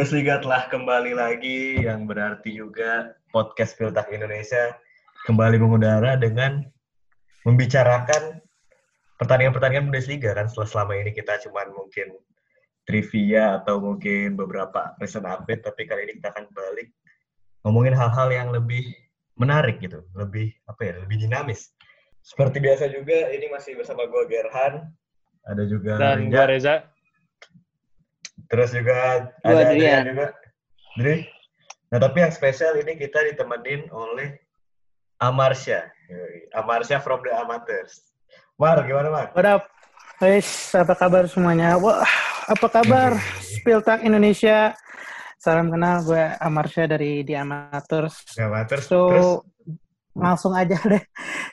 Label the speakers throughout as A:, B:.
A: Bundesliga telah kembali lagi yang berarti juga podcast Filtak Indonesia kembali mengudara dengan membicarakan pertandingan-pertandingan Bundesliga kan setelah selama ini kita cuman mungkin trivia atau mungkin beberapa recent update tapi kali ini kita akan balik ngomongin hal-hal yang lebih menarik gitu, lebih apa ya, lebih dinamis. Seperti biasa juga ini masih bersama gue Gerhan, ada juga
B: Dan gue Reza.
A: Terus juga
C: Gua
A: ada
C: Adrian.
A: Adrian juga. Dri. Nah, tapi yang spesial ini kita ditemenin oleh Amarsya. Amarsya from the Amateurs. Mar, gimana Mar?
C: What up? Guys, apa kabar semuanya? Wah, apa kabar? Spiltak Indonesia. Salam kenal, gue Amarsya dari The Amateurs.
A: The Amateurs.
C: So,
A: Terus,
C: langsung aja deh.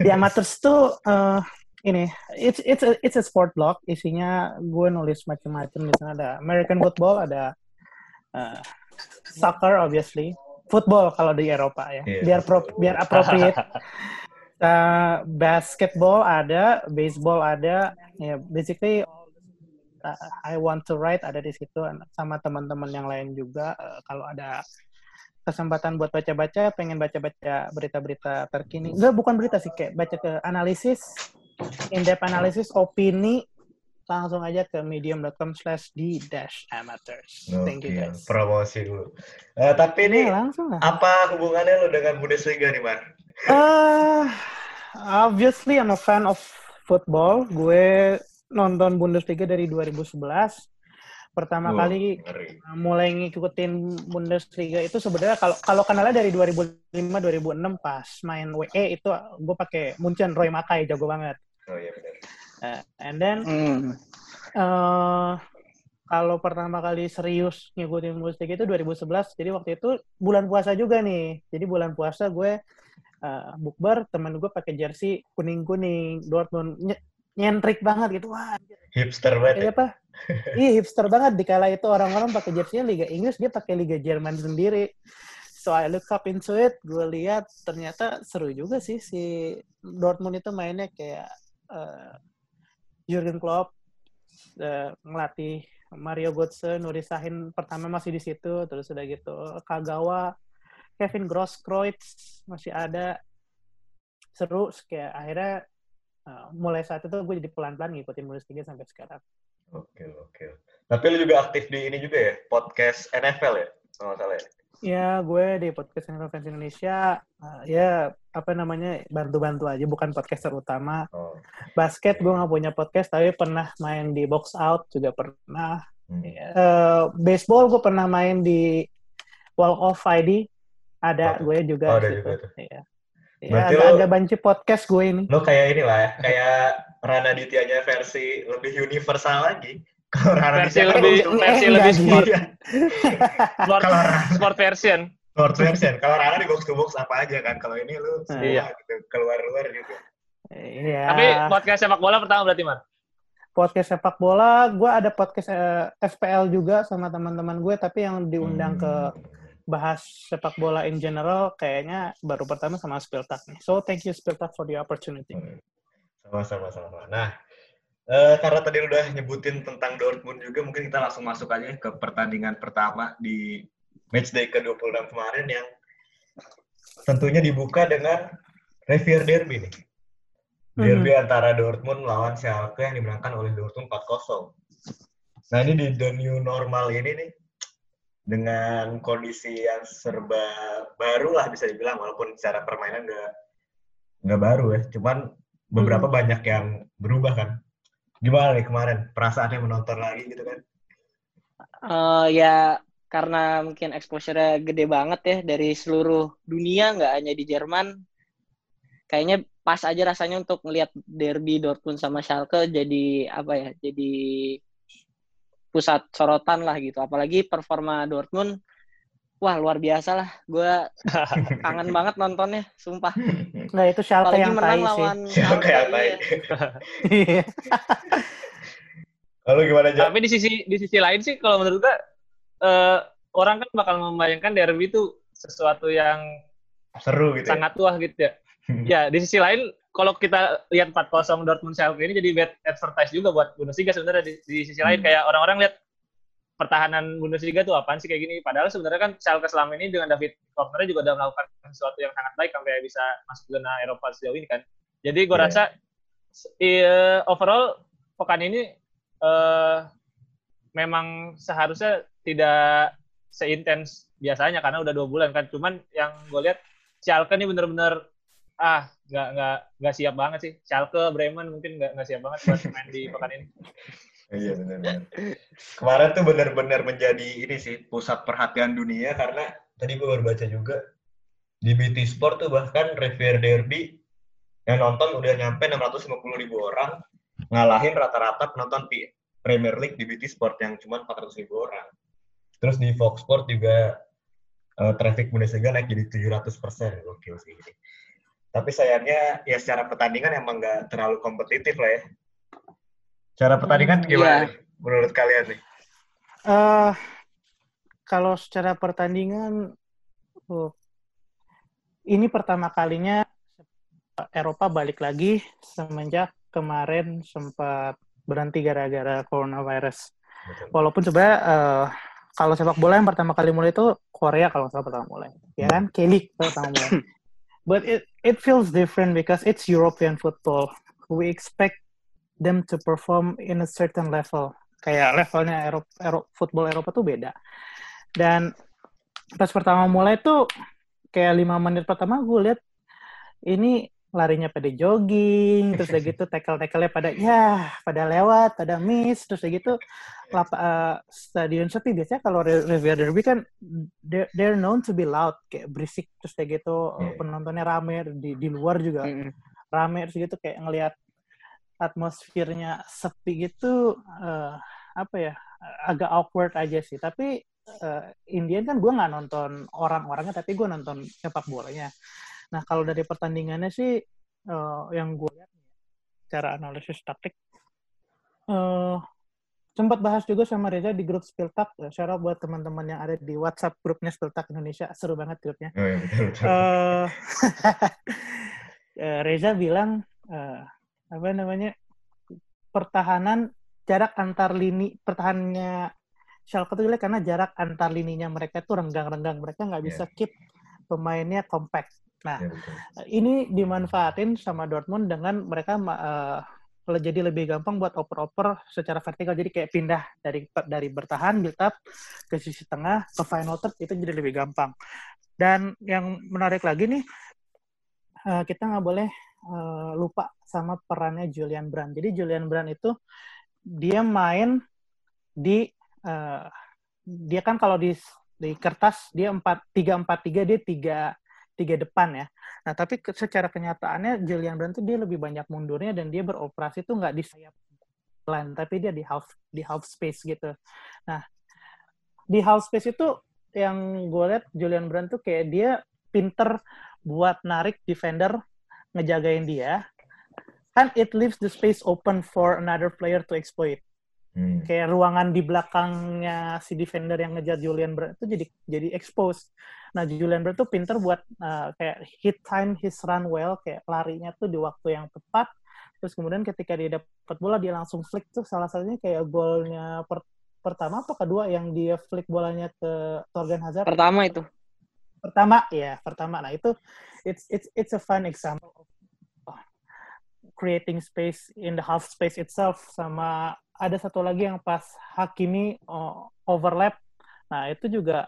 C: The Amateurs tuh eh, ini, it's it's a, it's a sport blog. Isinya gue nulis macam-macam. Di sana ada American football, ada eh, soccer obviously, football kalau di Eropa ya.
A: Iya.
C: Biar pro, biar appropriate. Uh, basketball ada, baseball ada, ya basically uh, I want to write ada di situ sama teman-teman yang lain juga. Uh, kalau ada kesempatan buat baca-baca, pengen baca-baca berita-berita terkini. Enggak, bukan berita sih, kayak baca ke analisis, in-depth analisis, opini, langsung aja ke medium.com slash d dash amateurs. Thank you guys.
A: promosi dulu. Eh, tapi ini
C: langsung lah.
A: apa hubungannya lo dengan Bundesliga nih, Mar?
C: Uh, obviously I'm a fan of football. Gue nonton Bundesliga dari 2011. Pertama
A: Wah,
C: kali
A: ngeri.
C: uh, mulai ngikutin Bundesliga itu sebenarnya kalau kalau kenalnya dari 2005 2006 pas main WE itu gue pakai Munchen Roy Makai jago banget.
A: Oh iya benar.
C: Uh, and then
B: Hmm.
C: eh kalau pertama kali serius ngikutin Bundesliga itu 2011. Jadi waktu itu bulan puasa juga nih. Jadi bulan puasa gue eh, bukber temen gue pakai jersey kuning-kuning Dortmund Nye- nyentrik banget gitu. Wah,
A: Hipster banget. ya?
C: apa? Iya hipster banget di kala itu orang-orang pakai jersey Liga Inggris, dia pakai Liga Jerman sendiri. So I look up into it, gue lihat ternyata seru juga sih si Dortmund itu mainnya kayak eh, Jurgen Klopp eh, ngelatih Mario Götze, Nuri Sahin pertama masih di situ, terus udah gitu Kagawa, Kevin Grosskreutz masih ada seru kayak akhirnya eh, mulai saat itu gue jadi pelan-pelan ngikutin Bundesliga sampai sekarang.
A: Oke, oke. Tapi lu juga aktif di ini juga ya, podcast NFL ya? Kalau salah ya?
C: Ya, gue di podcast NFL Fans Indonesia, eh, ya apa namanya bantu-bantu aja, bukan podcaster utama.
A: Oh.
C: Basket gue nggak punya podcast, tapi pernah main di Box Out juga pernah.
A: Hmm.
C: Eh, baseball gue pernah main di Walk of ID, ada
A: Oh,
C: gue juga.
A: oh, ada
C: di situ.
A: juga tuh.
C: Iya. Ya,
A: Berarti lo-
C: agak-agak banci podcast gue ini.
A: Lo kayak inilah ya, kayak Rana Dityanya versi lebih universal lagi. Kalau Rana
B: Versi lebih
A: untuk-
B: versi
C: enggak
B: lebih sport
A: Iya,
B: sport,
A: Kalau-
B: sport version.
A: sport version. Kalau Rana di box to box apa aja kan. Kalau ini lu semua
B: Iya.
A: gitu, keluar-luar gitu.
C: Iya.
B: Tapi podcast sepak bola pertama berarti, Mar?
C: podcast sepak bola, gue ada podcast eh, FPL juga sama teman-teman gue, tapi yang diundang ke
A: Hmm.
C: bahas sepak bola in general kayaknya baru pertama sama Spiltak nih. So thank you Spiltak for the opportunity.
A: Sama-sama sama. Nah, eh, karena tadi udah nyebutin tentang Dortmund juga, mungkin kita langsung masuk aja ke pertandingan pertama di matchday ke-26 kemarin yang tentunya dibuka dengan Revier Derby nih. Derby antara Dortmund lawan Schalke yang dimenangkan oleh Dortmund 4-0. Nah ini di the new normal ini nih, dengan kondisi yang serba baru lah bisa dibilang, walaupun secara permainan nggak nggak baru ya, cuman beberapa banyak yang berubah kan. Gimana nih kemarin? Perasaannya menonton lagi gitu kan?
D: Eh, ya karena mungkin exposure-nya gede banget ya dari seluruh dunia nggak hanya di Jerman. Kayaknya pas aja rasanya untuk ngelihat derby Dortmund sama Schalke jadi apa ya jadi pusat sorotan lah gitu. Apalagi performa Dortmund wah luar biasa lah gue kangen banget nontonnya sumpah
C: Nah itu Schalke
D: apalagi
C: yang tai
D: menang
C: sih.
D: lawan
A: Schalke yang tai.
D: iya.
C: Iya.
A: Lalu gimana aja?
B: Tapi di sisi di sisi lain sih kalau menurut gue eh, orang kan bakal membayangkan derby itu sesuatu yang
A: Seru gitu ya?
B: sangat tua gitu ya. Ya, di sisi lain kalau kita lihat 4-0 Dortmund Schalke ini jadi bad advertise juga buat Bundesliga sebenarnya di, di sisi lain
A: Hmm.
B: kayak orang-orang lihat pertahanan Bundesliga tuh apaan sih kayak gini. Padahal sebenarnya kan Schalke selama ini dengan David Wagner juga udah melakukan sesuatu yang sangat baik sampai bisa masuk zona Eropa sejauh ini kan. Jadi gue
A: Yeah.
B: rasa eh, overall pekan ini eh, memang seharusnya tidak seintens biasanya karena udah dua bulan kan. Cuman yang gue lihat Schalke ini bener-bener ah nggak nggak nggak siap banget sih. Schalke, Bremen mungkin nggak nggak siap banget buat main di pekan ini.
A: Iya benar-benar. Kemarin tuh benar-benar menjadi ini sih pusat perhatian dunia karena tadi gue baru baca juga di BT Sport tuh bahkan Rivier Derby yang nonton udah nyampe 650 ribu orang ngalahin rata-rata penonton di Premier League di BT Sport yang cuma 400 ribu orang. Terus di Fox Sport juga eh, traffic Bundesliga naik jadi 700 persen. Gokil sih. Tapi sayangnya ya secara pertandingan emang nggak terlalu kompetitif lah ya. Cara pertandingan
D: Hmm,
A: gimana
D: iya.
A: nih menurut kalian nih?
C: Eh, kalau secara pertandingan, oh, ini pertama kalinya Eropa balik lagi semenjak kemarin sempat berhenti gara-gara coronavirus.
A: Betul.
C: Walaupun sebenarnya eh, kalau sepak bola yang pertama kali mulai itu Korea kalau nggak salah pertama mulai, ya kan? K-League pertama mulai. But it it feels different because it's European football. We expect them to perform in a certain level. Kayak levelnya Eropa, Eropa, football Eropa tuh beda. Dan pas pertama mulai tuh kayak lima menit pertama gue lihat ini larinya pada jogging, terus udah gitu tackle-tackle-nya pada ya pada lewat, pada miss, terus udah gitu lap, eh, stadion sepi biasanya kalau Riviera Derby kan they're, they're known to be loud kayak berisik terus kayak gitu
A: Iya.
C: penontonnya rame di di luar juga
D: Mm-mm.
C: rame terus gitu kayak ngelihat atmosfernya sepi gitu eh, apa ya agak awkward aja sih. Tapi eh, Indian kan gue nggak nonton orang-orangnya tapi gue nonton sepak bolanya. Nah kalau dari pertandingannya sih eh, yang gue lihat cara analisis taktik eh sempat bahas juga sama Reza di grup Spiltak shout out buat teman-teman yang ada di WhatsApp grupnya Spiltak Indonesia. Seru banget grupnya.
A: Oh, iya, betul, betul.
C: eh eh, Reza bilang eh, apa namanya? Pertahanan jarak antar lini pertahanannya Schalke itu jelek karena jarak antar lininya mereka itu renggang-renggang. Mereka nggak bisa keep pemainnya compact. Nah
A: Iya, betul.
C: ini dimanfaatin sama Dortmund dengan mereka eh, jadi lebih gampang buat oper-oper secara vertikal. Jadi kayak pindah dari dari bertahan build up ke sisi tengah ke final third itu jadi lebih gampang. Dan yang menarik lagi nih eh, kita nggak boleh eh, lupa sama perannya Julian Brand jadi Julian Brand itu dia main di eh, dia kan kalau di di kertas dia empat tiga empat tiga dia tiga tiga depan ya. Nah tapi secara kenyataannya Julian Brand tuh dia lebih banyak mundurnya dan dia beroperasi tuh nggak di sayap line tapi dia di half di half space gitu. Nah di half space itu yang gue lihat Julian Brand tuh kayak dia pinter buat narik defender ngejagain dia kan it leaves the space open for another player to exploit
A: Hmm.
C: kayak ruangan di belakangnya si defender yang ngejar Julian Brand itu jadi jadi expose. Nah Julian Brand tuh pinter buat uh, kayak hit time his run well kayak larinya tuh di waktu yang tepat. Terus kemudian ketika dia dapat bola dia langsung flick tuh salah satunya kayak golnya per- pertama apa kedua yang dia flick bolanya ke Torgan Hazard.
D: Pertama itu.
C: Pertama ya pertama. Nah itu it's it's it's a fun example of uh, creating space in the half space itself sama ada satu lagi yang pas Hakimi uh, overlap. Nah, itu juga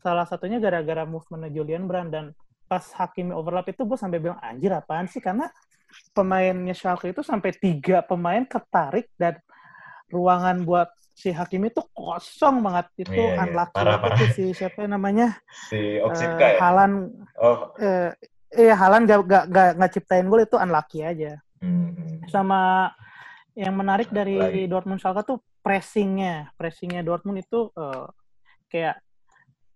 C: salah satunya gara-gara movement Julian Brand dan pas Hakimi overlap itu gue sampai bilang anjir apaan sih karena pemainnya Schalke itu sampai tiga pemain ketarik dan ruangan buat si Hakimi itu kosong banget itu
A: Iya, iya.
C: unlucky
A: Parah,
C: banget
A: parah.
C: tuh si siapa namanya
A: Si
C: eh,
A: Oksipka ya?
C: Halan
A: Oh.
C: eh iya Halan gak, gak, gak, gak ciptain gol itu unlucky aja
A: Hmm.
C: sama yang menarik dari
A: Lagi.
C: Dortmund Schalke tuh pressingnya pressingnya Dortmund itu eh, kayak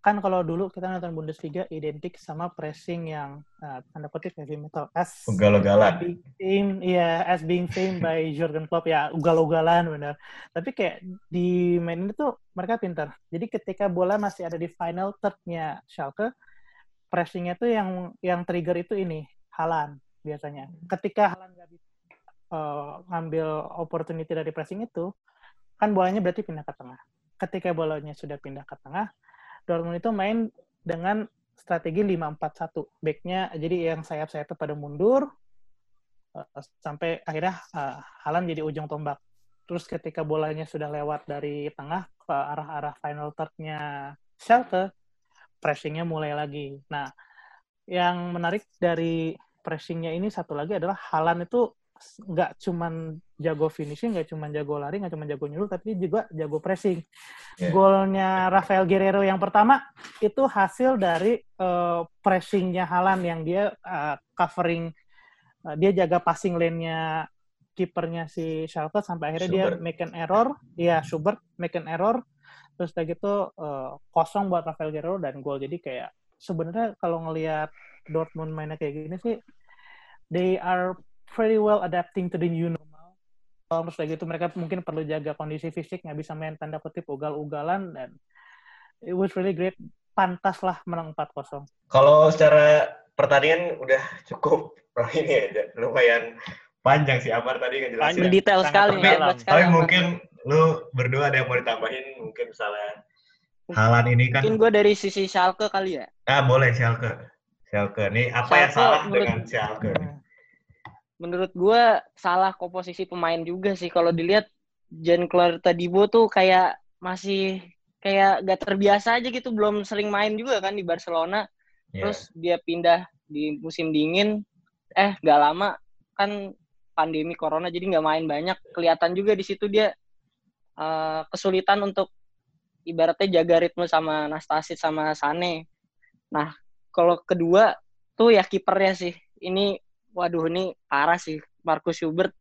C: kan kalau dulu kita nonton Bundesliga identik sama pressing yang eh, tanda kutip heavy metal as
A: Ugal-ugalan.
C: famed iya as being famed by Jurgen Klopp ya ugal-ugalan benar tapi kayak di main ini tuh mereka pintar. Jadi ketika bola masih ada di final third-nya Schalke pressingnya tuh yang yang trigger itu ini Halan biasanya. Ketika Halan nggak bisa eh, ngambil opportunity dari pressing itu kan bolanya berarti pindah ke tengah. Ketika bolanya sudah pindah ke tengah, Dortmund itu main dengan strategi 5-4-1. Backnya jadi yang sayap-sayapnya pada mundur uh, sampai akhirnya uh, Halan jadi ujung tombak. Terus ketika bolanya sudah lewat dari tengah ke arah-arah final third-nya Schalke, pressingnya mulai lagi. Nah, yang menarik dari pressingnya ini satu lagi adalah Halan itu nggak cuman jago finishing, nggak cuman jago lari, nggak cuman jago nyuruh, tapi juga jago pressing. Yeah. Golnya Rafael Guerrero yang pertama itu hasil dari uh, pressingnya Halan yang dia uh, covering, uh, dia jaga passing lane-nya kipernya si Schalke sampai akhirnya Schubert. dia make an error, ya Schubert make an error, terus kayak gitu uh, kosong buat Rafael Guerrero dan gol. Jadi kayak sebenarnya kalau ngelihat Dortmund mainnya kayak gini sih, they are very well adapting to the new normal. Terus kayak gitu mereka mungkin perlu jaga kondisi fisik, nggak bisa main tanda kutip ugal-ugalan dan it was really great. Pantas lah menang 4-0.
A: Kalau secara pertandingan udah cukup ini ya, lumayan panjang sih Amar tadi ngejelasin.
D: Panjang detail sekali.
A: Tapi, ya, tapi mungkin lu berdua ada yang mau ditambahin mungkin misalnya halan ini kan.
D: Mungkin gue dari sisi Schalke kali ya.
A: Ah boleh Schalke. Schalke. Nih apa Schalke, yang salah menurut, dengan Schalke?
D: Menurut gue salah komposisi pemain juga sih. Kalau dilihat Jean Claude Tadibo tuh kayak masih kayak gak terbiasa aja gitu. Belum sering main juga kan di Barcelona. Yeah. Terus dia pindah di musim dingin. Eh gak lama kan pandemi corona jadi nggak main banyak kelihatan juga di situ dia uh, kesulitan untuk ibaratnya jaga ritme sama Nastasit sama Sane nah kalau kedua tuh ya kipernya sih ini waduh ini parah sih Marcus Schubert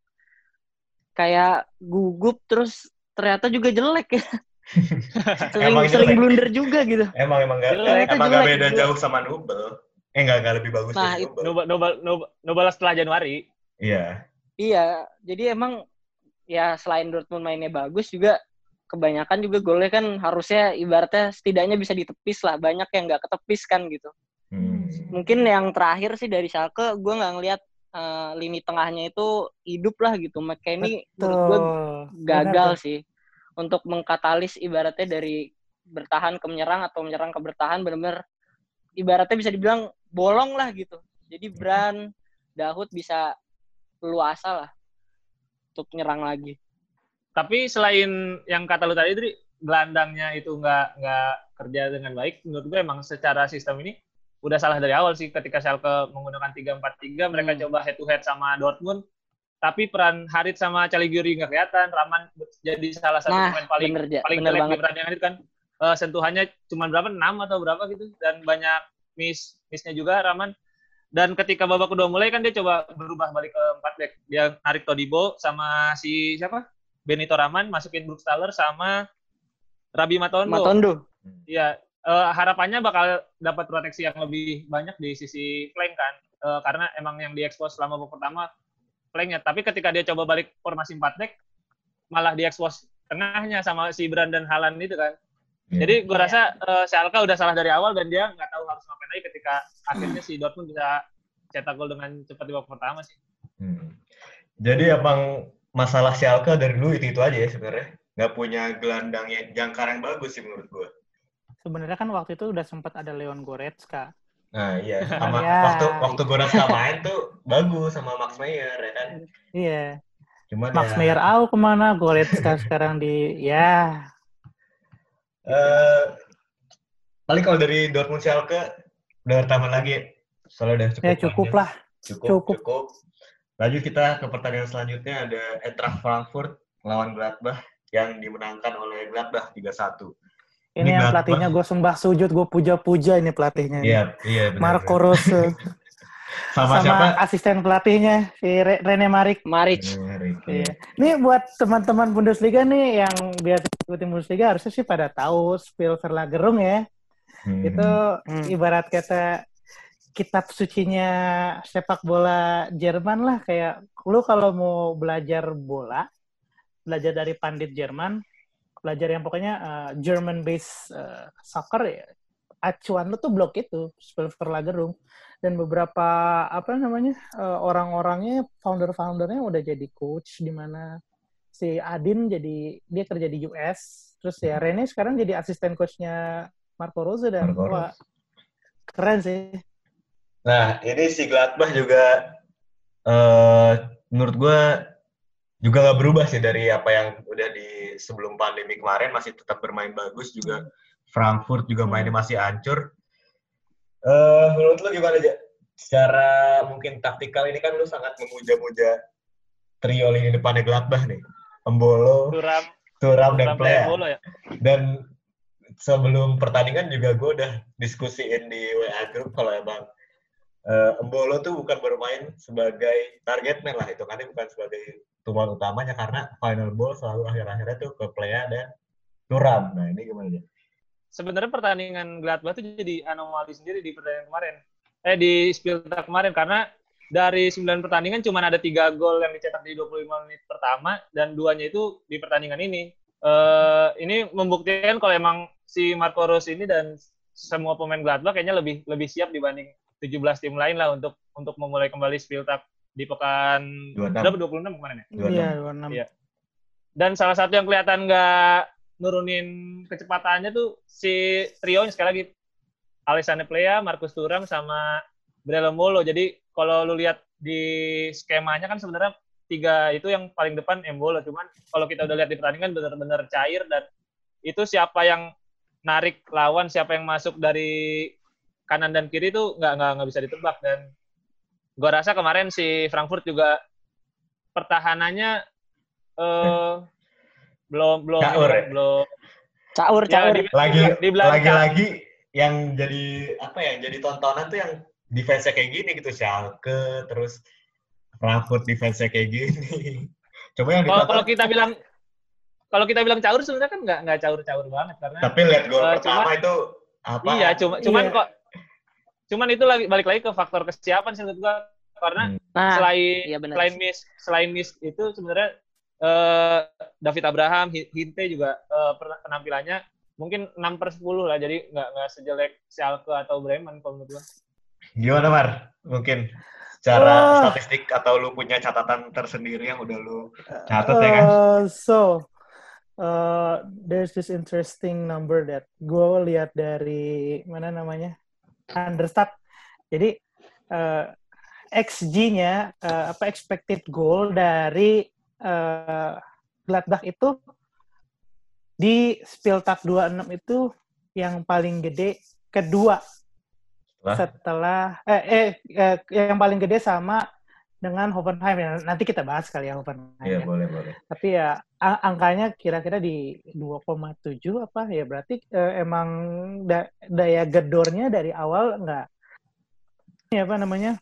D: kayak gugup terus ternyata juga jelek ya. Sering emang sering blunder juga gitu.
A: Emang emang gak, emang gak beda juga. jauh sama Nubel. Eh nggak nggak lebih bagus
B: nah, dari Nubel. Nubel, Nubel, Nubel, Nubel setelah Januari.
A: Iya.
D: Iya, jadi emang ya selain Dortmund mainnya bagus juga kebanyakan juga golnya kan harusnya ibaratnya setidaknya bisa ditepis lah. Banyak yang nggak ketepis kan gitu. Mungkin yang terakhir sih dari Schalke, gue nggak ngelihat uh, lini tengahnya itu hidup lah gitu. Makanya ini menurut gue gagal Benar. sih untuk mengkatalis ibaratnya dari bertahan ke menyerang atau menyerang ke bertahan benar-benar ibaratnya bisa dibilang bolong lah gitu. Jadi Bran, Dahut bisa luasa lah untuk nyerang lagi.
B: Tapi selain yang kata lu tadi, Dri, gelandangnya itu nggak nggak kerja dengan baik, menurut gue emang secara sistem ini udah salah dari awal sih ketika Schalke menggunakan 3-4-3 mereka hmm. coba head to head sama Dortmund tapi peran Harit sama Caliguri nggak kelihatan Raman jadi salah satu
D: nah,
B: pemain paling
D: bener,
B: paling jelek di pertandingan itu kan uh, sentuhannya cuma berapa 6 atau berapa gitu dan banyak miss missnya juga Raman dan ketika babak kedua mulai kan dia coba berubah balik ke empat back. Dia narik Todibo sama si siapa? Benito Raman masukin Brooks Thaler sama Rabi Matondo.
D: Matondo.
B: Iya, uh, harapannya bakal dapat proteksi yang lebih banyak di sisi flank kan. Uh, karena emang yang diekspos selama babak pertama flanknya. Tapi ketika dia coba balik formasi empat back malah diekspos tengahnya sama si Brandon Halan itu kan. Yeah. Jadi gue rasa uh, Schalke udah salah dari awal dan dia nggak tahu harus ngapain lagi ketika akhirnya si Dortmund bisa cetak gol dengan cepat di babak pertama sih.
A: Hmm. Jadi emang masalah Schalke dari dulu itu itu aja ya sebenarnya. Nggak punya gelandang yang jangkar yang bagus sih menurut gue.
C: Sebenarnya kan waktu itu udah sempat ada Leon Goretzka.
A: Nah iya, sama ya. waktu waktu Goretzka main tuh bagus sama Max Meyer ya kan.
C: Iya. Cuman Max ya... Meyer out ke mana? Goretzka sekarang di ya
A: Uh, paling kalau dari Dortmund Schalke udah tambah lagi soalnya udah cukup.
C: Ya cukup lah.
A: Cukup, cukup. cukup. Lanjut kita ke pertandingan selanjutnya ada Eintracht Frankfurt melawan Gladbach yang dimenangkan oleh Gladbach 3-1.
C: Ini, ini yang pelatihnya gue sembah sujud, gue puja-puja ini pelatihnya.
A: Iya, iya
C: benar. Marco Rose. sama, sama siapa? asisten pelatihnya si Rene Marik.
D: Marik.
C: Iya. Ini buat teman-teman Bundesliga nih yang biasa ikutin Bundesliga harusnya sih pada tahu Spiel Verlagerung ya. Hmm. Itu hmm. ibarat kata kitab sucinya sepak bola Jerman lah kayak lu kalau mau belajar bola belajar dari pandit Jerman belajar yang pokoknya uh, German based uh, soccer ya acuan lu tuh blok itu Spielverlagerung dan beberapa apa namanya uh, orang-orangnya founder-foundernya udah jadi coach di mana si Adin jadi dia kerja di US terus ya Rene sekarang jadi asisten coachnya Marco Rose dan
A: Marco
C: wah
A: Rose.
C: keren sih.
A: Nah, ini si Gladbach juga eh menurut gue juga nggak berubah sih dari apa yang udah di sebelum pandemi kemarin masih tetap bermain bagus juga Frankfurt juga
C: Hmm.
A: mainnya masih hancur. Eh menurut lu gimana aja? Secara mungkin taktikal ini kan lu sangat memuja-muja trio lini depannya Gladbach nih. Embolo,
B: Turam,
A: Thuram, dan
B: Turam
A: Plea.
B: Ya.
A: Dan sebelum pertandingan juga gue udah diskusiin di WA group kalau emang eh, Embolo tuh bukan bermain sebagai target man lah itu kan bukan sebagai tuan utamanya karena final ball selalu akhir-akhirnya tuh ke Plea dan Turam. Nah ini gimana ya?
B: Sebenarnya pertandingan Gladbach tuh jadi anomali sendiri di pertandingan kemarin. Eh di Spieltag kemarin karena dari 9 pertandingan cuma ada tiga gol yang dicetak di 25 menit pertama dan duanya itu di pertandingan ini. Eh ini membuktikan kalau emang si Marco Rose ini dan semua pemain Gladbach kayaknya lebih lebih siap dibanding 17 tim lain lah untuk untuk memulai kembali Spieltag di pekan
A: 26.
B: berapa 26 kemarin ya?
A: 26.
C: iya 26
B: Iya. Dan salah satu yang kelihatan nggak nurunin kecepatannya tuh si trio sekali lagi Alessandro Plea, Marcus Thuram sama Brello Molo. Jadi kalau lu lihat di skemanya kan sebenarnya tiga itu yang paling depan Embolo. Cuman kalau kita udah lihat di pertandingan benar-benar cair dan itu siapa yang narik lawan, siapa yang masuk dari kanan dan kiri itu nggak nggak nggak bisa ditebak dan gua rasa kemarin si Frankfurt juga pertahanannya eh belum belum
A: Caur ya?
B: belum
D: Caur,
B: ya,
D: caur.
B: di,
A: Lagi
B: di belakang
A: lagi-lagi yang jadi apa ya? Jadi tontonan tuh yang defense-nya kayak gini gitu Schalke terus Frankfurt defense-nya kayak gini. Coba yang
B: kalau kalau kita bilang kalau kita bilang caur sebenarnya kan nggak nggak caur-caur banget karena
A: tapi lihat gol
B: Eh,
A: pertama
B: cuma-
A: itu apa?
B: iya cuma cuman
C: Iya.
B: kok cuman itu lagi balik lagi ke faktor kesiapan sih menurut gua karena
A: Hmm.
D: Nah,
B: selain
D: iya
B: selain miss selain miss itu sebenarnya eh, David Abraham Hi- Hinte juga eh, per- penampilannya mungkin 6 per 10 lah jadi nggak nggak sejelek Schalke atau Bremen kalau menurut gua
A: Gimana Mar? Mungkin secara
C: Wah.
A: statistik atau lu punya catatan tersendiri yang udah lu catat ya kan?
C: Uh, so, uh, there's this interesting number that gue lihat dari mana namanya Understat. Jadi uh, XG-nya uh, apa expected goal dari uh, Gladbach itu di Spieltag 26 itu yang paling gede kedua
A: Setelah
C: setelah eh, eh, eh yang paling gede sama dengan Hoffenheim ya. Nanti kita bahas kali ya Hoffenheim.
A: Iya
C: ya.
A: boleh boleh.
C: Tapi ya angkanya kira-kira di 2,7 apa ya berarti eh, emang da- daya gedornya dari awal nggak ya apa namanya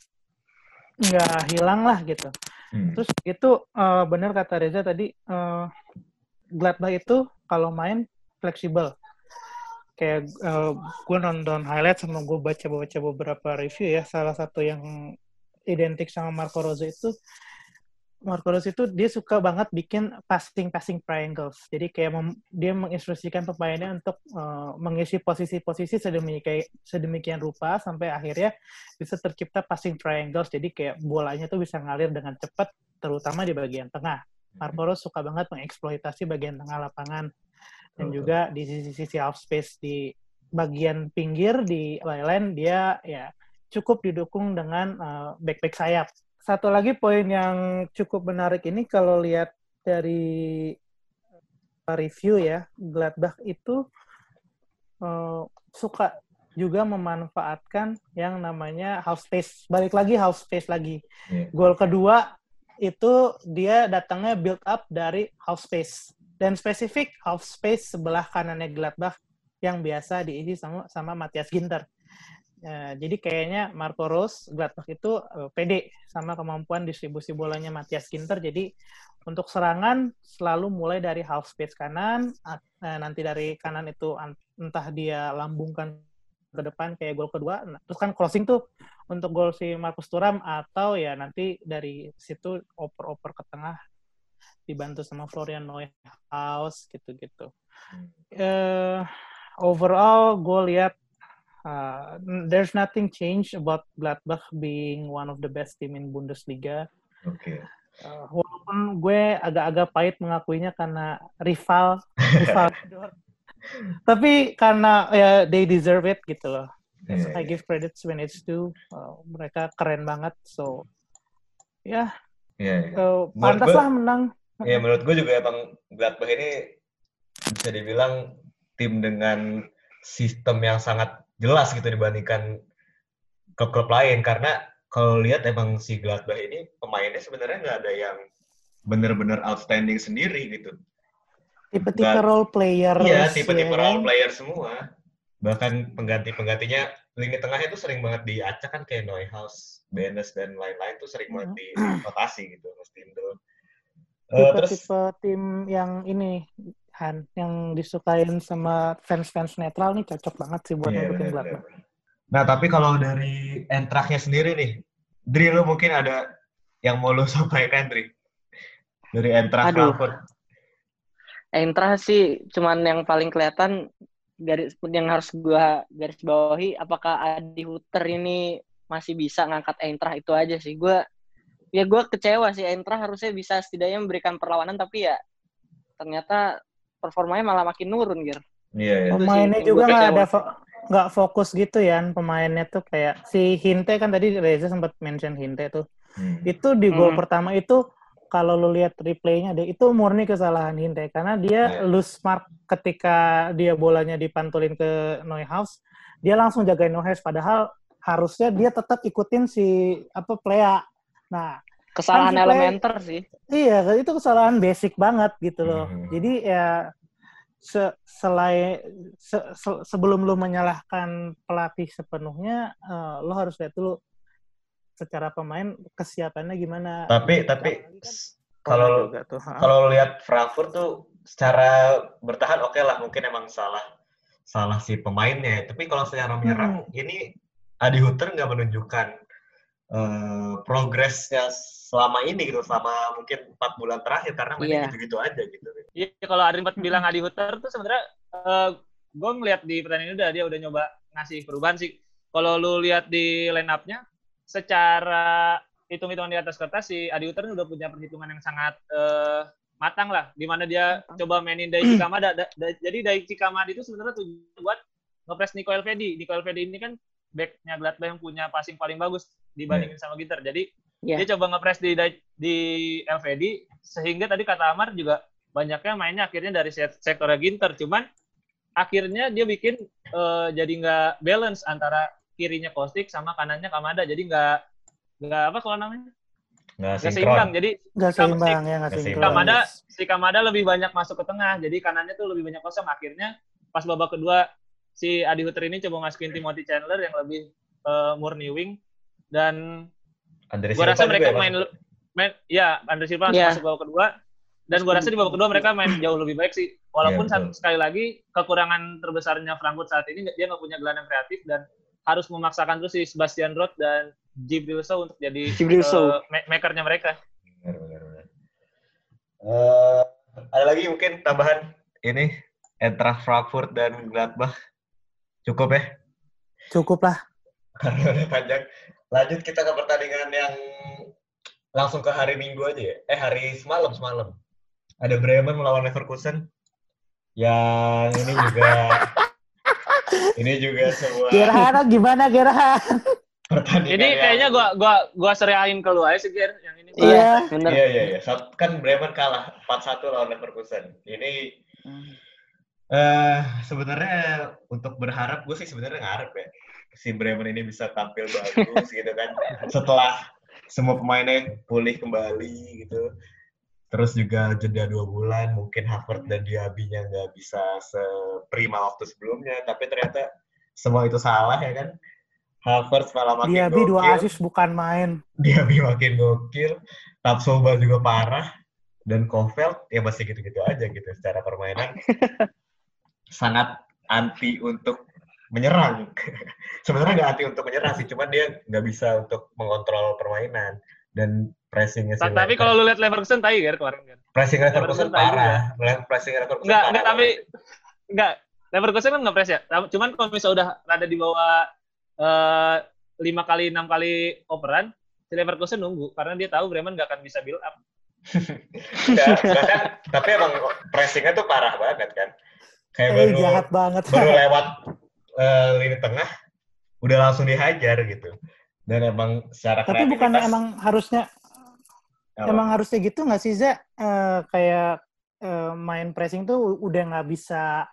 C: nggak hilang lah gitu.
A: Hmm.
C: Terus itu eh, benar kata Reza tadi eh, Gladbach itu kalau main fleksibel. Kayak gue nonton highlight sama gue baca-baca beberapa review ya. Salah satu yang identik sama Marco Rose itu Marco Rose itu dia suka banget bikin passing-passing triangles. Jadi kayak mem- dia menginstruksikan pemainnya untuk eh, mengisi posisi-posisi sedemikian sedemikian rupa sampai akhirnya bisa tercipta passing triangles. Jadi kayak bolanya tuh bisa ngalir dengan cepat terutama di bagian tengah. Marco Rose suka banget mengeksploitasi bagian tengah lapangan dan juga di sisi-sisi half space di bagian pinggir di line dia ya cukup didukung dengan eh, back-back sayap. Satu lagi poin yang cukup menarik ini kalau lihat dari review ya, Gladbach itu eh, suka juga memanfaatkan yang namanya half space. Balik lagi half space lagi.
A: Iya.
C: Gol kedua itu dia datangnya build up dari half space dan spesifik half space sebelah kanannya Gladbach yang biasa diisi sama sama Matthias Ginter. Eh, jadi kayaknya Marco Rose Gladbach itu eh, pede sama kemampuan distribusi bolanya Matthias Ginter. Jadi untuk serangan selalu mulai dari half space kanan, eh, nanti dari kanan itu entah dia lambungkan ke depan kayak gol kedua, nah, terus kan crossing tuh untuk gol si Marcus Thuram atau ya nanti dari situ oper-oper ke tengah dibantu sama Florian Neuhaus gitu-gitu. Eh, overall gue lihat uh, there's nothing change about Gladbach being one of the best team in Bundesliga.
A: Oke.
C: Uh, walaupun gue agak-agak pahit mengakuinya karena rival, rival. Tapi karena ya they deserve it gitu loh.
A: Iya,
C: I
A: iya.
C: give credits when it's due. Uh, mereka keren banget. So ya
A: iya.
C: uh,
A: Menurut
C: pantas lah menang.
A: Iya, menurut gue juga emang Gladbach ini bisa dibilang tim dengan sistem yang sangat jelas gitu dibandingkan klub-klub lain karena kalau lihat emang si Gladbach ini pemainnya sebenarnya nggak ada yang bener-bener outstanding sendiri gitu.
C: Tipe-tipe role player.
A: Iya, tipe-tipe
C: ya
A: role player semua. Bahkan pengganti-penggantinya lini tengahnya itu sering banget diacak kan kayak Neuhaus, Benes dan lain-lain tuh sering banget di rotasi gitu Mas Tindo. Eh, terus
C: Tipe-tipe tim yang ini Han yang disukain sama fans-fans netral nih cocok banget sih buat
A: Iya,
C: ngikutin
A: benar. Nah, tapi kalau dari Entraknya sendiri nih, Dri, lu mungkin ada yang mau lu sampaikan, Dri? Dari Entrak
D: Aduh.
A: Frankfurt.
D: Eintracht sih cuman yang paling kelihatan garis yang harus gua garis bawahi apakah Adi Huter ini masih bisa ngangkat Eintracht itu aja sih. Gua ya gua kecewa sih Eintracht harusnya bisa setidaknya memberikan perlawanan tapi ya ternyata performanya malah makin nurun gitu.
A: Iya, iya.
C: Pemainnya juga nggak ada fo- nggak fokus gitu ya pemainnya tuh kayak si Hinte kan tadi Reza sempat mention Hinte tuh
A: Hmm.
C: itu di gol
D: Hmm.
C: pertama itu kalau lu lihat replaynya deh itu murni kesalahan Hinte karena dia
A: Iya.
C: lose mark ketika dia bolanya dipantulin ke Neuhaus dia langsung jagain Neuhaus padahal harusnya dia tetap ikutin si apa Plea nah
D: Kesalahan
C: Kan Play-
D: elementer sih.
C: Iya, itu kesalahan basic banget gitu loh.
A: Mhm.
C: Jadi ya se selain se- se- sebelum lu menyalahkan pelatih sepenuhnya, eh, lo harus lihat dulu secara pemain kesiapannya gimana.
A: Tapi tapi
C: Apalagi kan
A: kalau
C: tuh. ha.
A: kalau lihat Frankfurt tuh secara bertahan oke lah, mungkin emang salah salah si pemainnya. Tapi kalau secara menyerang ini Adi Huter nggak menunjukkan eh, progresnya selama ini gitu, selama mungkin empat bulan terakhir karena mainnya
D: Iya.
A: gitu-gitu aja gitu.
B: Iya, kalau Adrian Pat bilang Adi Huter tuh sebenarnya eh gue ngeliat di pertandingan udah dia udah nyoba ngasih perubahan sih. Kalau lu lihat di line up-nya, secara hitung-hitungan di atas kertas si Adi Huter udah punya perhitungan yang sangat eh, matang lah, di mana dia coba mainin Daichi Kamada. Da- da- jadi Daichi Kamada itu sebenarnya tujuan buat ngepres Nico Elvedi. Nico Elvedi ini kan backnya Gladbach yang punya passing paling bagus dibandingin sama Ginter. Jadi
D: Iya.
B: dia coba ngepres di di LVD sehingga tadi kata Amar juga banyaknya mainnya akhirnya dari sek- sektor Ginter. Cuman akhirnya dia bikin eh, jadi nggak balance antara kirinya Kostik sama kanannya Kamada. Jadi nggak nggak apa kalau namanya?
A: Nggak
B: seimbang. Jadi
C: Nggak seimbang ya, nggak
A: seimbang.
B: Kamada si Kamada lebih banyak masuk ke tengah. Jadi kanannya tuh lebih banyak kosong. Akhirnya pas babak kedua si Adi Huter ini coba masukin Timothy Chandler yang lebih eh, murni wing. Dan
A: Andre
B: gua
A: Silva
B: rasa
A: juga
B: mereka
A: ya
B: main main ya Andre Silva
D: Iya.
B: masuk babak kedua dan gua rasa di babak kedua mereka main jauh lebih baik sih walaupun
A: Iya, betul.
B: satu- sekali lagi kekurangan terbesarnya Frankfurt saat ini dia nggak punya gelandang kreatif dan harus memaksakan terus si Sebastian Roth dan Jibril Sow untuk jadi
D: Jibril Sow.
B: eh, ma- makernya mereka
A: Benar, benar, benar. Eh, ada lagi mungkin tambahan ini Eintracht Frankfurt dan Gladbach cukup ya
C: Cukup lah.
A: Karena udah panjang. Lanjut kita ke pertandingan yang langsung ke hari Minggu aja ya. Eh hari semalam semalam. Ada Bremen melawan Leverkusen yang ini juga ini juga sebuah
C: Gerhan gimana Gerhan?
A: pertandingan
B: ini
A: yang-
B: kayaknya gua gua gua serahin ke lu aja sih Ger yang ini
C: Iya.
D: bener.
A: Iya iya iya. Saat- Kan Bremen kalah 4-1 lawan Leverkusen. Ini eh sebenarnya untuk berharap gue sih sebenarnya ngarep ya si Bremen ini bisa tampil bagus gitu kan setelah semua pemainnya pulih kembali gitu terus juga jeda dua bulan mungkin Havertz dan Diaby-nya nggak bisa seprima waktu sebelumnya tapi ternyata semua itu salah ya kan Havertz malah makin
C: Dia bi dua
A: gokil.
C: asis bukan main.
A: Diaby makin gokil, Tapsoba juga parah, dan Kofeld ya masih gitu-gitu aja gitu secara permainan. sangat anti untuk menyerang. Sebenarnya nggak anti untuk menyerang sih, cuman dia nggak bisa untuk mengontrol permainan dan pressingnya sih.
B: Ta- tapi kalau lu lihat Leverkusen tai Ger kemarin Ger
A: pressing Leverkusen parah, pressing Leverkusen
B: Enggak,
A: parah
B: enggak, tapi enggak. Leverkusen kan nge-press ya. Tapi- Cuman kalau misalnya udah ada di bawah eh, lima kali enam kali operan, si Leverkusen nunggu karena dia tahu Bremen nggak akan bisa build up.
A: Enggak, tapi emang pressingnya tuh parah banget kan. Kayak
C: Eh,
A: baru
C: jahat banget.
A: baru lewat eh, lini tengah udah langsung dihajar gitu. Dan emang secara
C: Tapi bukannya
A: kreativitas-
C: emang harusnya
A: apa?
C: emang harusnya gitu nggak sih Za? Eh, kayak eh, main pressing tuh udah nggak bisa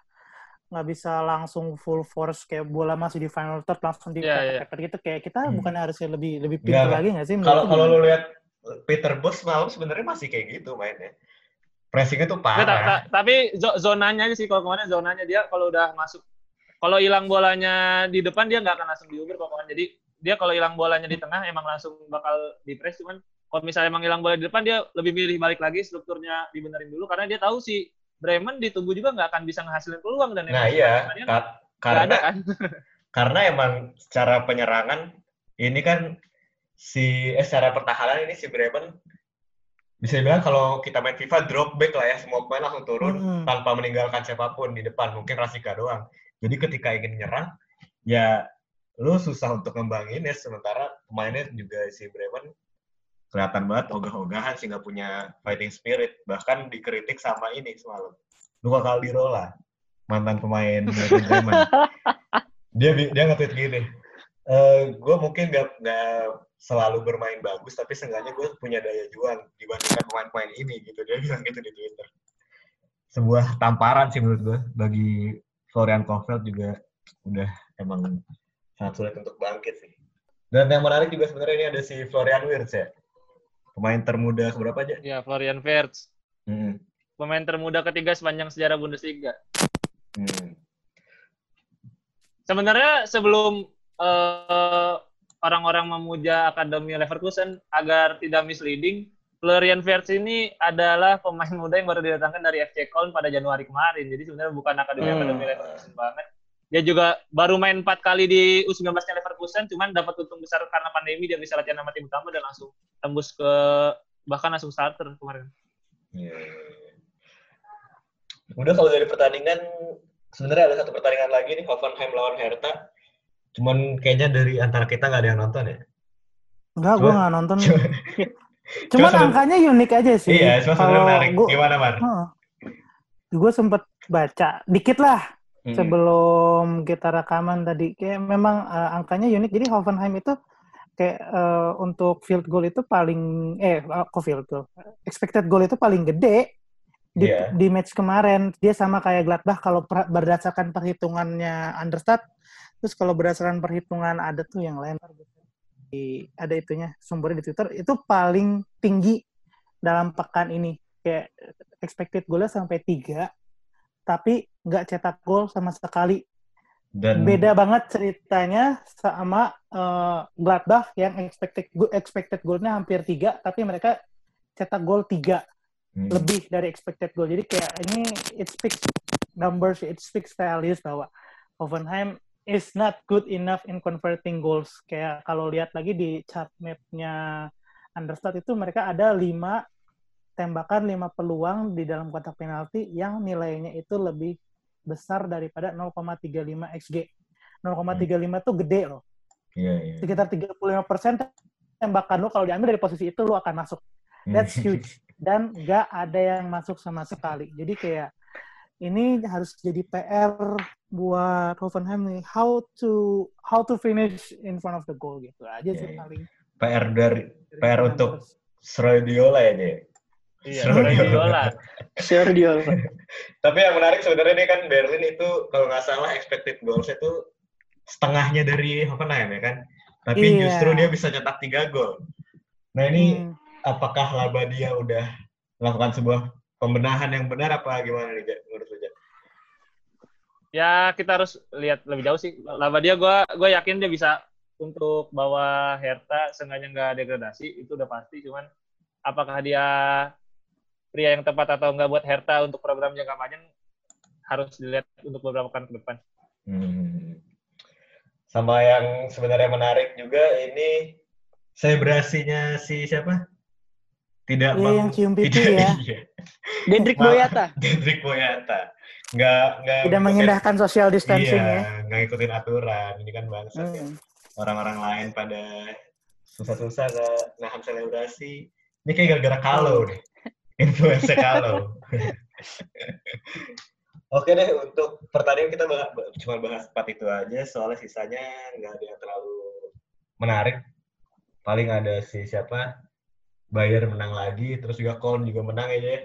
C: nggak bisa langsung full force kayak bola masih di final third langsung di
B: Iya, iya.
C: gitu kayak kita
A: Hmm.
C: bukan harusnya lebih lebih pintar lagi nggak sih?
A: kalau
C: Menurut
A: kalau
C: lu
A: lu lihat Peter Bos malam sebenarnya masih kayak gitu mainnya. Pressingnya tuh
B: ta-
A: parah.
B: ta- tapi zo- zonanya aja sih kalau kemarin zonanya dia kalau udah masuk kalau hilang bolanya di depan dia nggak akan langsung diuber kemarin. Jadi dia kalau hilang bolanya di tengah emang langsung bakal di press cuman kalau misalnya emang hilang bola di depan dia lebih milih balik lagi strukturnya dibenerin dulu karena dia tahu sih Bremen ditunggu juga nggak akan bisa ngehasilin peluang dan
A: Nah iya, ka-
B: nggak
A: karena
B: ada kan.
A: karena emang secara penyerangan ini kan si eh, secara pertahanan ini si Bremen bisa dibilang kalau kita main FIFA drop back lah ya semua pemain langsung turun
C: Hmm.
A: tanpa meninggalkan siapa pun di depan mungkin Rasika doang jadi ketika ingin nyerang ya lu susah untuk ngembanginnya sementara pemainnya juga si Bremen kelihatan banget ogah-ogahan sih nggak punya fighting spirit. Bahkan dikritik sama ini semalam Luka Caldirola mantan pemain Bremen. Dia dia nge-tweet gini gue mungkin gak, nggak selalu bermain bagus tapi seenggaknya gue punya daya juang dibandingkan pemain-pemain ini gitu. Dia bilang gitu di Twitter. Sebuah tamparan sih menurut gue bagi Florian Kohfeldt juga udah emang sangat sulit untuk bangkit sih dan yang menarik juga sebenarnya ini ada si Florian Wirtz ya pemain termuda berapa aja
B: Ya Florian Wirtz
A: hmm.
B: pemain termuda ketiga sepanjang sejarah Bundesliga.
A: Hmm.
B: Sebenarnya sebelum eh, orang-orang memuja Akademi Leverkusen agar tidak misleading, Florian Wirtz ini adalah pemain muda yang baru didatangkan dari FC Köln pada Januari kemarin. Jadi sebenarnya bukan Akademi
D: Hmm.
B: Akademi Leverkusen banget. Dia juga baru main empat kali di U19-nya Leverkusen, cuman dapat untung besar karena pandemi dia bisa latihan sama tim utama dan langsung tembus ke bahkan langsung starter kemarin.
A: Iya. Udah kalau dari pertandingan sebenarnya ada satu pertandingan lagi nih Hoffenheim lawan Hertha. Cuman kayaknya dari antara kita nggak ada yang nonton ya.
C: Enggak, gue nggak nonton.
A: Cuma-
C: Cuman
A: seben-
C: angkanya unik aja sih.
A: iya, cuma sebenarnya menarik.
C: gua-
A: Gimana, Mar?
C: gue sempet baca dikit lah
A: Hmm.
C: sebelum kita rekaman tadi kayak memang eh, angkanya unik jadi Hoffenheim itu kayak eh, untuk field goal itu paling eh kok field goal expected goal itu paling gede di,
A: Iya.
C: di match kemarin dia sama kayak Gladbach kalau per- berdasarkan perhitungannya Understat terus kalau berdasarkan perhitungan ada tuh yang lain di, ada itunya sumbernya di Twitter itu paling tinggi dalam pekan ini. Kayak expected goalnya sampai tiga tapi nggak cetak gol sama sekali.
A: Dan
C: beda banget ceritanya sama eh, Gladbach yang expected expected goalnya hampir tiga tapi mereka cetak gol tiga.
A: Hmm.
C: lebih dari expected goal. Jadi kayak ini it speaks numbers it speaks values bahwa Hoffenheim is not good enough in converting goals kayak kalau lihat lagi di chart mapnya Understat itu mereka ada lima tembakan lima peluang di dalam kotak penalti yang nilainya itu lebih besar daripada 0,35 xg 0,35 tuh gede loh
A: Iya, iya.
C: sekitar 35 persen tembakan lo kalau diambil dari posisi itu lo akan masuk That's huge. dan nggak ada yang masuk sama sekali. Jadi kayak ini harus jadi PR buat Hoffenheim nih. How to how to finish in front of the goal gitu aja sih
A: Iya, iya.
C: paling.
A: PR dari PR untuk Srodiola ya, dia.
B: Iya.
D: Sergio.
A: Tapi yang menarik sebenarnya ini kan Berlin itu kalau nggak salah expected goals itu setengahnya dari Hoffenheim ya kan. Tapi
C: Iya.
A: justru dia bisa cetak tiga gol. Nah ini
C: Hmm.
A: apakah Labadia udah melakukan sebuah pembenahan yang benar apa gimana nih menurut lu?
B: Ya kita harus lihat lebih jauh sih. Laba dia gue gue yakin dia bisa untuk bawa Hertha seenggaknya nggak degradasi itu udah pasti. Cuman apakah dia pria yang tepat atau nggak buat Hertha untuk program jangka panjang harus dilihat untuk beberapa pekan ke depan.
A: Hmm. Sama yang sebenarnya menarik juga ini selebrasinya si siapa? Tidak meng-
C: yang cium pipi
A: tidak,
C: ya.
A: Iya.
D: Dedrick
A: Maaf.
D: Boyata.
A: Hendrik Boyata. Nggak, nggak
C: Tidak
A: ngikutin-
C: mengindahkan social distancing
A: iya,
C: ya.
A: nggak ngikutin aturan. Ini kan bangsa ya.
C: Hmm.
A: Orang-orang lain pada susah-susah nggak nahan selebrasi. Ini kayak gara-gara kalau nih. Influencer kalau. Oke deh, untuk pertandingan kita bahas, cuma bahas empat itu aja, soalnya sisanya nggak ada yang terlalu menarik. Paling ada si siapa, Bayer menang lagi, terus juga Koln juga menang aja.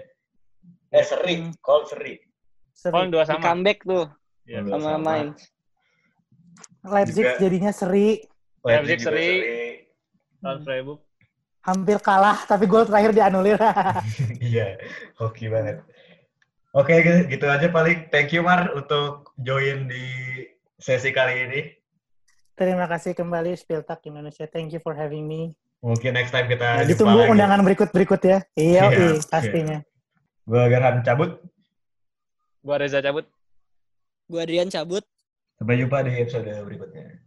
A: Eh, seri,
C: Hmm.
A: Koln seri.
C: Seri.
B: Kolon dua
D: Di
B: sama.
D: comeback tuh
B: Iya.
A: Dua
D: sama main.
C: Leipzig
A: Juga-
C: jadinya seri,
B: Leipzig
A: juga
B: seri. Lawan Freiburg.
C: hampir kalah, tapi gol terakhir dianulir.
A: Iya, hoki banget. Oke, gitu- gitu aja paling. Thank you, Mar, untuk join di sesi kali ini.
C: Terima kasih kembali Spiltak Indonesia. Thank you for having me.
A: Mungkin next time kita
C: Nah,
A: jumpa
C: ditunggu
A: lagi.
C: undangan berikut-berikut ya. Iya, iya,
A: siap.
C: pastinya.
A: Gue Gerhan cabut.
B: Gua Reza cabut.
D: Gua Adrian cabut.
A: Sampai jumpa di episode berikutnya.